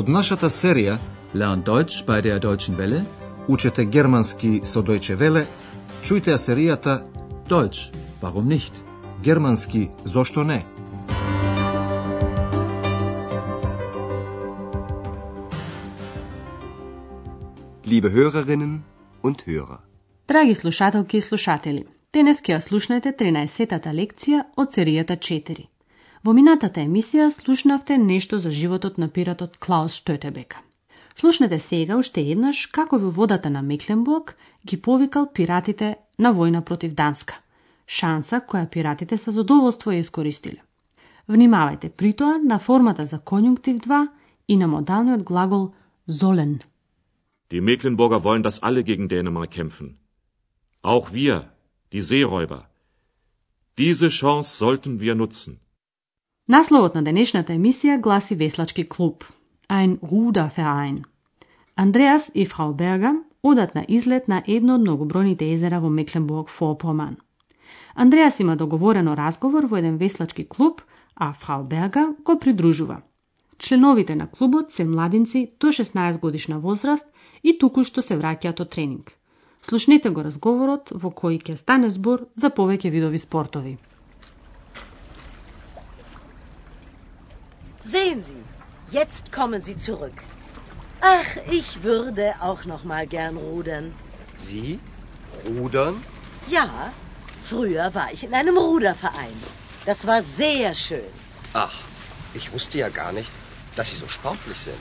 Од нашата серија Lernt Deutsch bei der Deutschen Welle. Учете германски со Deutsche Welle, чујте ја серијата Deutsch, warum nicht? Германски зошто не? Liebe Hörerinnen und Hörer. Драги слушателки и слушатели, денес ќе ја слушнете 13-тата лекција од серијата 4. Во минатата емисија слушнавте нешто за животот на пиратот Клаус Штетебека. Слушнете сега уште еднаш како во водата на Мекленбург ги повикал пиратите на војна против Данска. Шанса која пиратите со задоволство ја искористиле. Внимавајте при тоа на формата за конјунктив 2 и на модалниот глагол золен. Die Mecklenburger wollen, dass alle gegen Dänemark kämpfen. Auch wir, die Seeräuber. Diese Chance sollten wir nutzen. Насловот на денешната емисија гласи Веслачки клуб, ein Ruderverein. Андреас и фрау Берга одат на излет на едно од многобројните езера во Мекленбург-Форпоман. Андреас има договорено разговор во еден веслачки клуб, а фрау Берга го придружува. Членовите на клубот се младинци до 16 годишна возраст и туку што се враќаат од тренинг. Слушнете го разговорот во кој ќе стане збор за повеќе видови спортови. Sehen Sie, jetzt kommen Sie zurück. Ach, ich würde auch noch mal gern rudern. Sie? Rudern? Ja, früher war ich in einem Ruderverein. Das war sehr schön. Ach, ich wusste ja gar nicht, dass Sie so sportlich sind.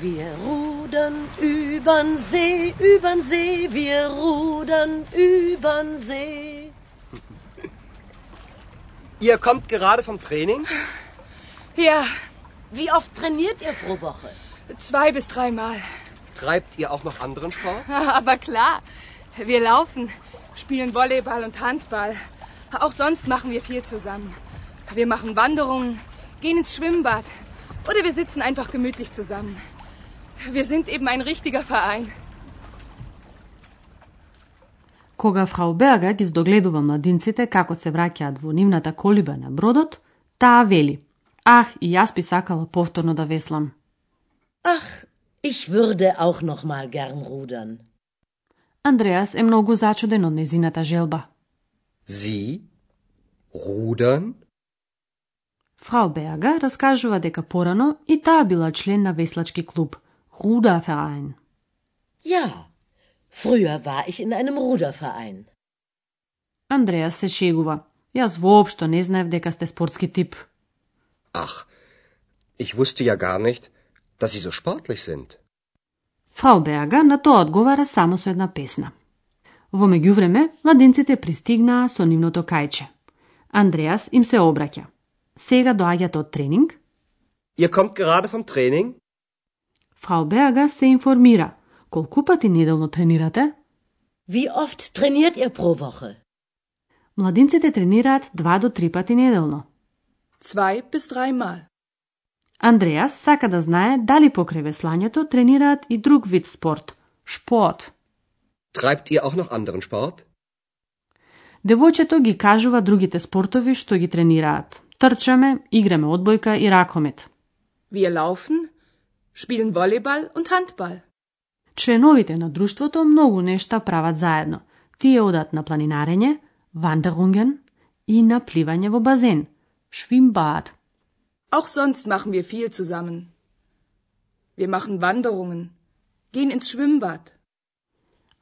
Wir rudern übern See, übern See, wir rudern übern See. Ihr kommt gerade vom Training? Ja, Wie oft trainiert ihr pro Woche? zwei bis dreimal. Treibt ihr auch noch anderen Sport? Aber klar, wir laufen, spielen Volleyball und Handball. Auch sonst machen wir viel zusammen. Wir machen Wanderungen, gehen ins Schwimmbad oder wir sitzen einfach gemütlich zusammen. Wir sind eben ein richtiger Verein. Кога фрау Берга ги здогледува младинците како се враќаат во нивната колиба на бродот, таа вели – Ах, и јас би сакала повторно да веслам. Ach, ich würde auch noch mal gern rudern. Андреас е многу зачуден од незината желба. Sie? Rudern? Фрау Берга раскажува дека порано и таа била член на веслачки клуб Ruderverein. Ja, früher war ich in einem Ruderverein. Андреас се шегува. Јас воопшто не знаев дека сте спортски тип. Ach, ich wusste ja gar nicht, dass Sie so sportlich sind. Фрау Берга на тоа одговара само со една песна. Во меѓувреме, младинците пристигнаа со нивното кајче. Андреас им се обраќа. Сега доаѓате од тренинг, Ihr kommt gerade vom Training? Фрау Берга се информира. Колку пати неделно тренирате? Wie oft trainiert ihr pro Woche? Младинците тренираат два до три пати неделно. Zwei bis dreimal. Андреас сака да знае дали покрај веслањето тренираат и друг вид спорт – шпорт. Treibt ihr auch noch anderen Sport? Девојчето ги кажува другите спортови што ги тренираат. Трчаме, играме одбојка и ракомет. Wir laufen, spielen Volleyball und Handball. Членовите на друштвото многу нешта прават заедно. Тие одат на планинарење, вандерунген и на пливање во базен – швимбад. Auch sonst machen wir viel zusammen. Wir machen Wanderungen, gehen ins Schwimmbad.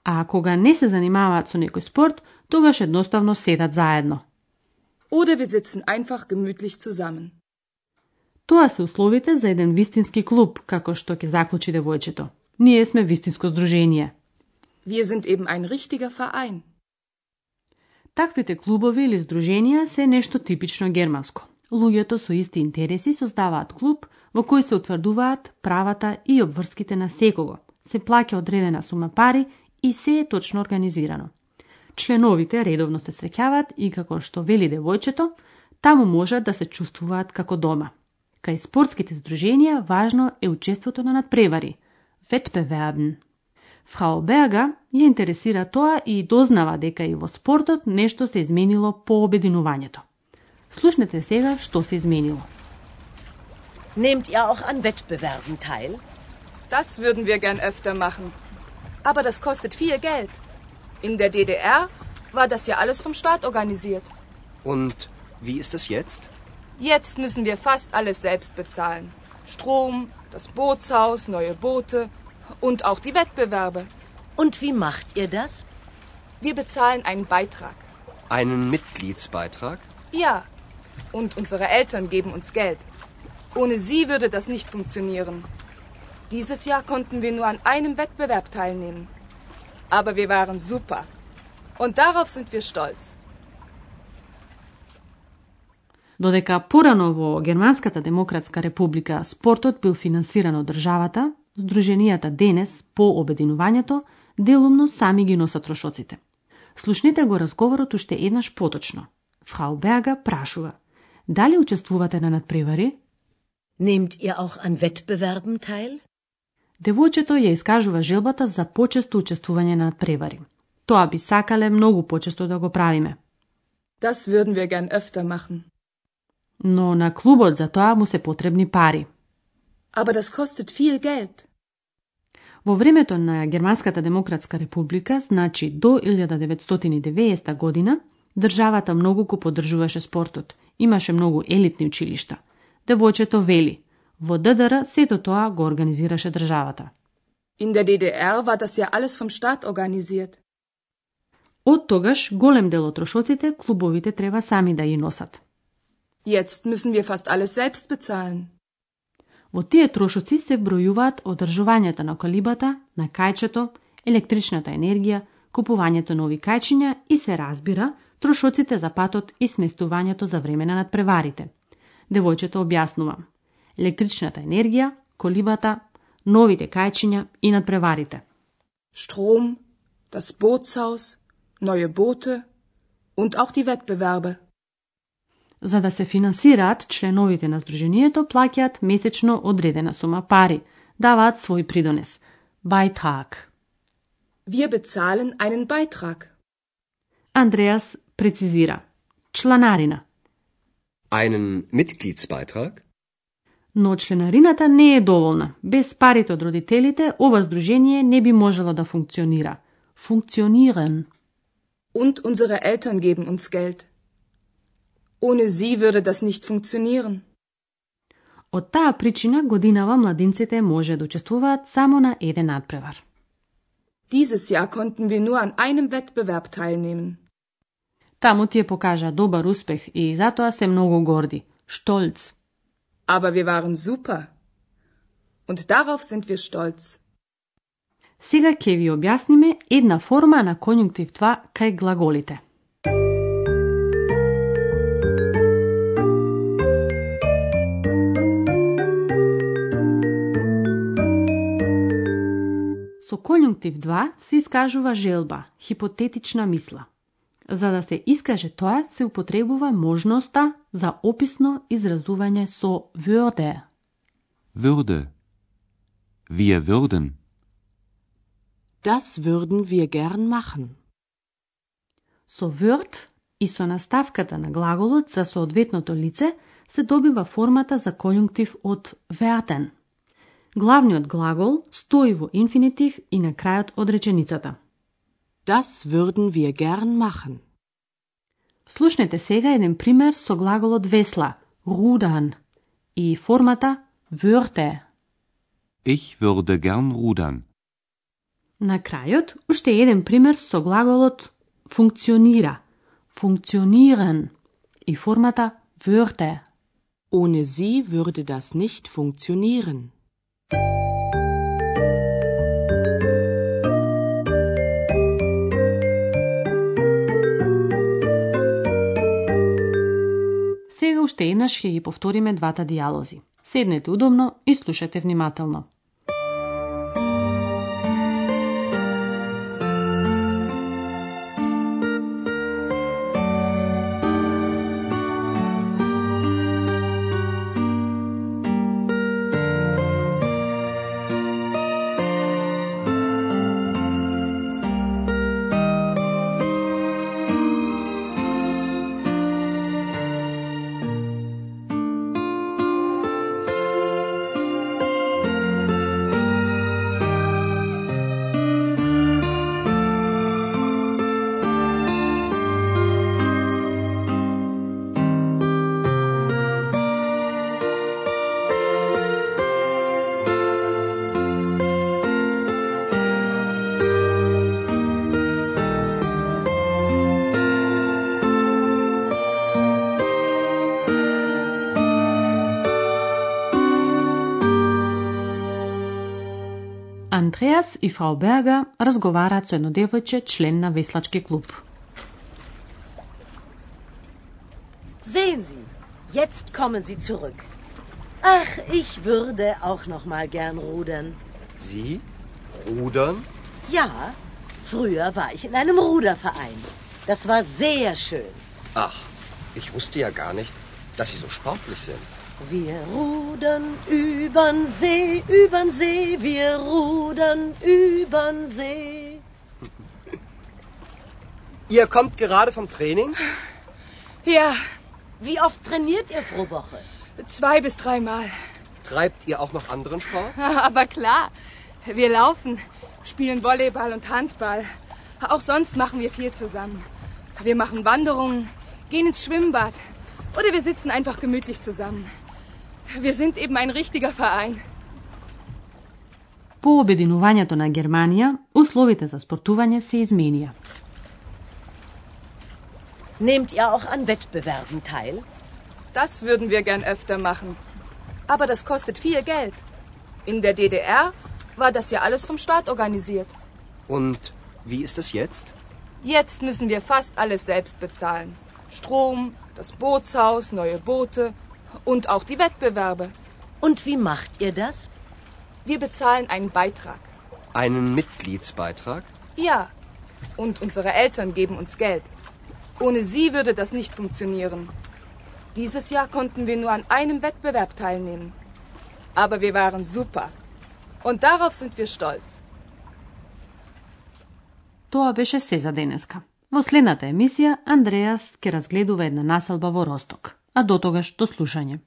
А кога не се занимаваат со некој спорт, тогаш едноставно седат заедно. Oder wir sitzen einfach gemütlich zusammen. Тоа се условите за еден вистински клуб, како што ќе заклучи девојчето. Ние сме вистинско здружение. Wir sind eben ein richtiger Verein. Таквите клубови или здруженија се нешто типично германско. Луѓето со исти интереси создаваат клуб во кој се утврдуваат правата и обврските на секого. Се плаќа одредена сума пари и се е точно организирано. Членовите редовно се среќаваат и како што вели девојчето, таму можат да се чувствуваат како дома. Кај спортските здруженија важно е учеството на надпревари, Wettbewerben. Фрау Берга ја интересира тоа и дознава дека и во спортот нешто се изменило по обединувањето. Слушнете сега што се изменило. Nehmt ihr auch an Wettbewerben teil? Das würden wir gern öfter machen. Aber das kostet viel Geld. In der DDR war das ja alles vom Staat organisiert. Und wie ist es jetzt? Jetzt müssen wir fast alles selbst bezahlen. Strom, das Bootshaus, neue Boote und auch die Wettbewerbe. Und wie macht ihr das? Wir bezahlen einen Beitrag. Einen Mitgliedsbeitrag? Ja. Und unsere Eltern geben uns Geld. Ohne sie würde das nicht funktionieren. Dieses Jahr konnten wir nur an einem Wettbewerb teilnehmen. Aber wir waren super. Und darauf sind wir stolz. Додека порано во Германската демократска република спортот бил финансиран од државата, Сдруженијата денес, по обединувањето, делумно сами ги носат трошоците. Слушнете го разговорот уште еднаш поточно. Фрау Берга прашува, дали учествувате на надпревари? Nehmt ihr auch an Wettbewerben teil? Девојчето ја искажува желбата за почесто учествување на надпревари. Тоа би сакале многу почесто да го правиме. Das würden wir gern öfter machen. Но на клубот за тоа му се потребни пари. Aber das kostet viel Geld. Во времето на Германската демократска република, значи до 1990 година, државата многу го поддржуваше спортот. Имаше многу елитни училишта. Девојчето вели, во ДДР сето тоа го организираше државата. In der DDR war das ja alles vom Staat organisiert. Од тогаш голем дел од трошоците клубовите треба сами да ги носат. Jetzt müssen wir fast alles selbst bezahlen. Во тие трошоци се вбројуваат одржувањето на колибата, на кајчето, електричната енергија, купувањето нови кајчиња и се разбира трошоците за патот и сместувањето за време на надпреварите. Девојчето објаснува. Електричната енергија, колибата, новите кајчиња и надпреварите. Strom, das Bootshaus, neue Boote und auch die Wettbewerbe. За да се финансираат, членовите на Сдруженијето плаќаат месечно одредена сума пари, даваат свој придонес. Beitrag. Wir bezahlen einen Beitrag. Андреас прецизира. Чланарина. Einen Mitgliedsbeitrag? Но членарината не е доволна. Без парите од родителите, ова здружение не би можело да функционира. Функциониран. Und unsere Eltern geben uns Geld. Ohne sie würde das nicht funktionieren. Од таа причина годинава младинците може да учествуваат само на еден надпревар. Dieses Jahr konnten wir nur an einem Wettbewerb teilnehmen. Таму тие покажа добар успех и затоа се многу горди. Штолц. Aber wir waren super. Und darauf sind wir stolz. Сега ќе ви објасниме една форма на конјунктив 2 кај глаголите. Со конјунктив 2 се искажува желба, хипотетична мисла. За да се искаже тоа, се употребува можноста за описно изразување со würde. Würde. Wir würden. Das würden wir gern machen. Со würd и со наставката на глаголот за соодветното лице се добива формата за конјунктив од werden. Главниот глагол стои во инфинитив и на крајот од реченицата. Das würden wir gern machen. Слушнете сега еден пример со глаголот весла, rudern, и формата würde. Ich würde gern rudern. На крајот, уште еден пример со глаголот функционира, funktionieren, и формата würde. Ohne sie würde das nicht funktionieren. Сега уште еднаш ќе ги повториме двата диалози. Седнете удобно и слушате внимателно. Andreas i Frau Berger razgovaraju s jedno devojče, člen na veslački klub. Sehen Sie, jetzt kommen Sie zurück. Ach, ich würde auch noch mal gern rudern. Sie? Rudern? Ja, früher war ich in einem Ruderverein. Das war sehr schön. Ach, ich wusste ja gar nicht, dass Sie so sportlich sind. Wir rudern übern See, übern See, wir rudern übern See. Ihr kommt gerade vom Training? Ja, Wie oft trainiert ihr pro Woche? zwei bis dreimal. Treibt ihr auch noch anderen Sport? Aber klar, wir laufen, spielen Volleyball und Handball. Auch sonst machen wir viel zusammen. Wir machen Wanderungen, gehen ins Schwimmbad oder wir sitzen einfach gemütlich zusammen. Wir sind eben ein richtiger Verein. По обединувањето на Германија, условите за спортување се изменија. Nehmt ihr auch an Wettbewerben teil? Das würden wir gern öfter machen. Aber das kostet viel Geld. In der DDR war das ja alles vom Staat organisiert. Und wie ist es jetzt? Jetzt müssen wir fast alles selbst bezahlen. Strom, das Bootshaus, neue Boote und auch die Wettbewerbe. Und wie macht ihr das? Wir bezahlen einen Beitrag. Einen Mitgliedsbeitrag? Ja. Und unsere Eltern geben uns Geld. Ohne sie würde das nicht funktionieren. Dieses Jahr konnten wir nur an einem Wettbewerb teilnehmen. Aber wir waren super. Und darauf sind wir stolz. Тоа беше се за денеска. Во следната емисија Андреас ќе разгледува една населба во Росток. А до тогаш до слушање.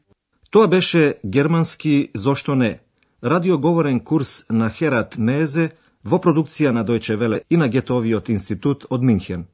Тоа беше германски Зошто не? Радиоговорен курс на Херат Мезе во продукција на Дојче Веле и на Гетовиот институт од Минхен.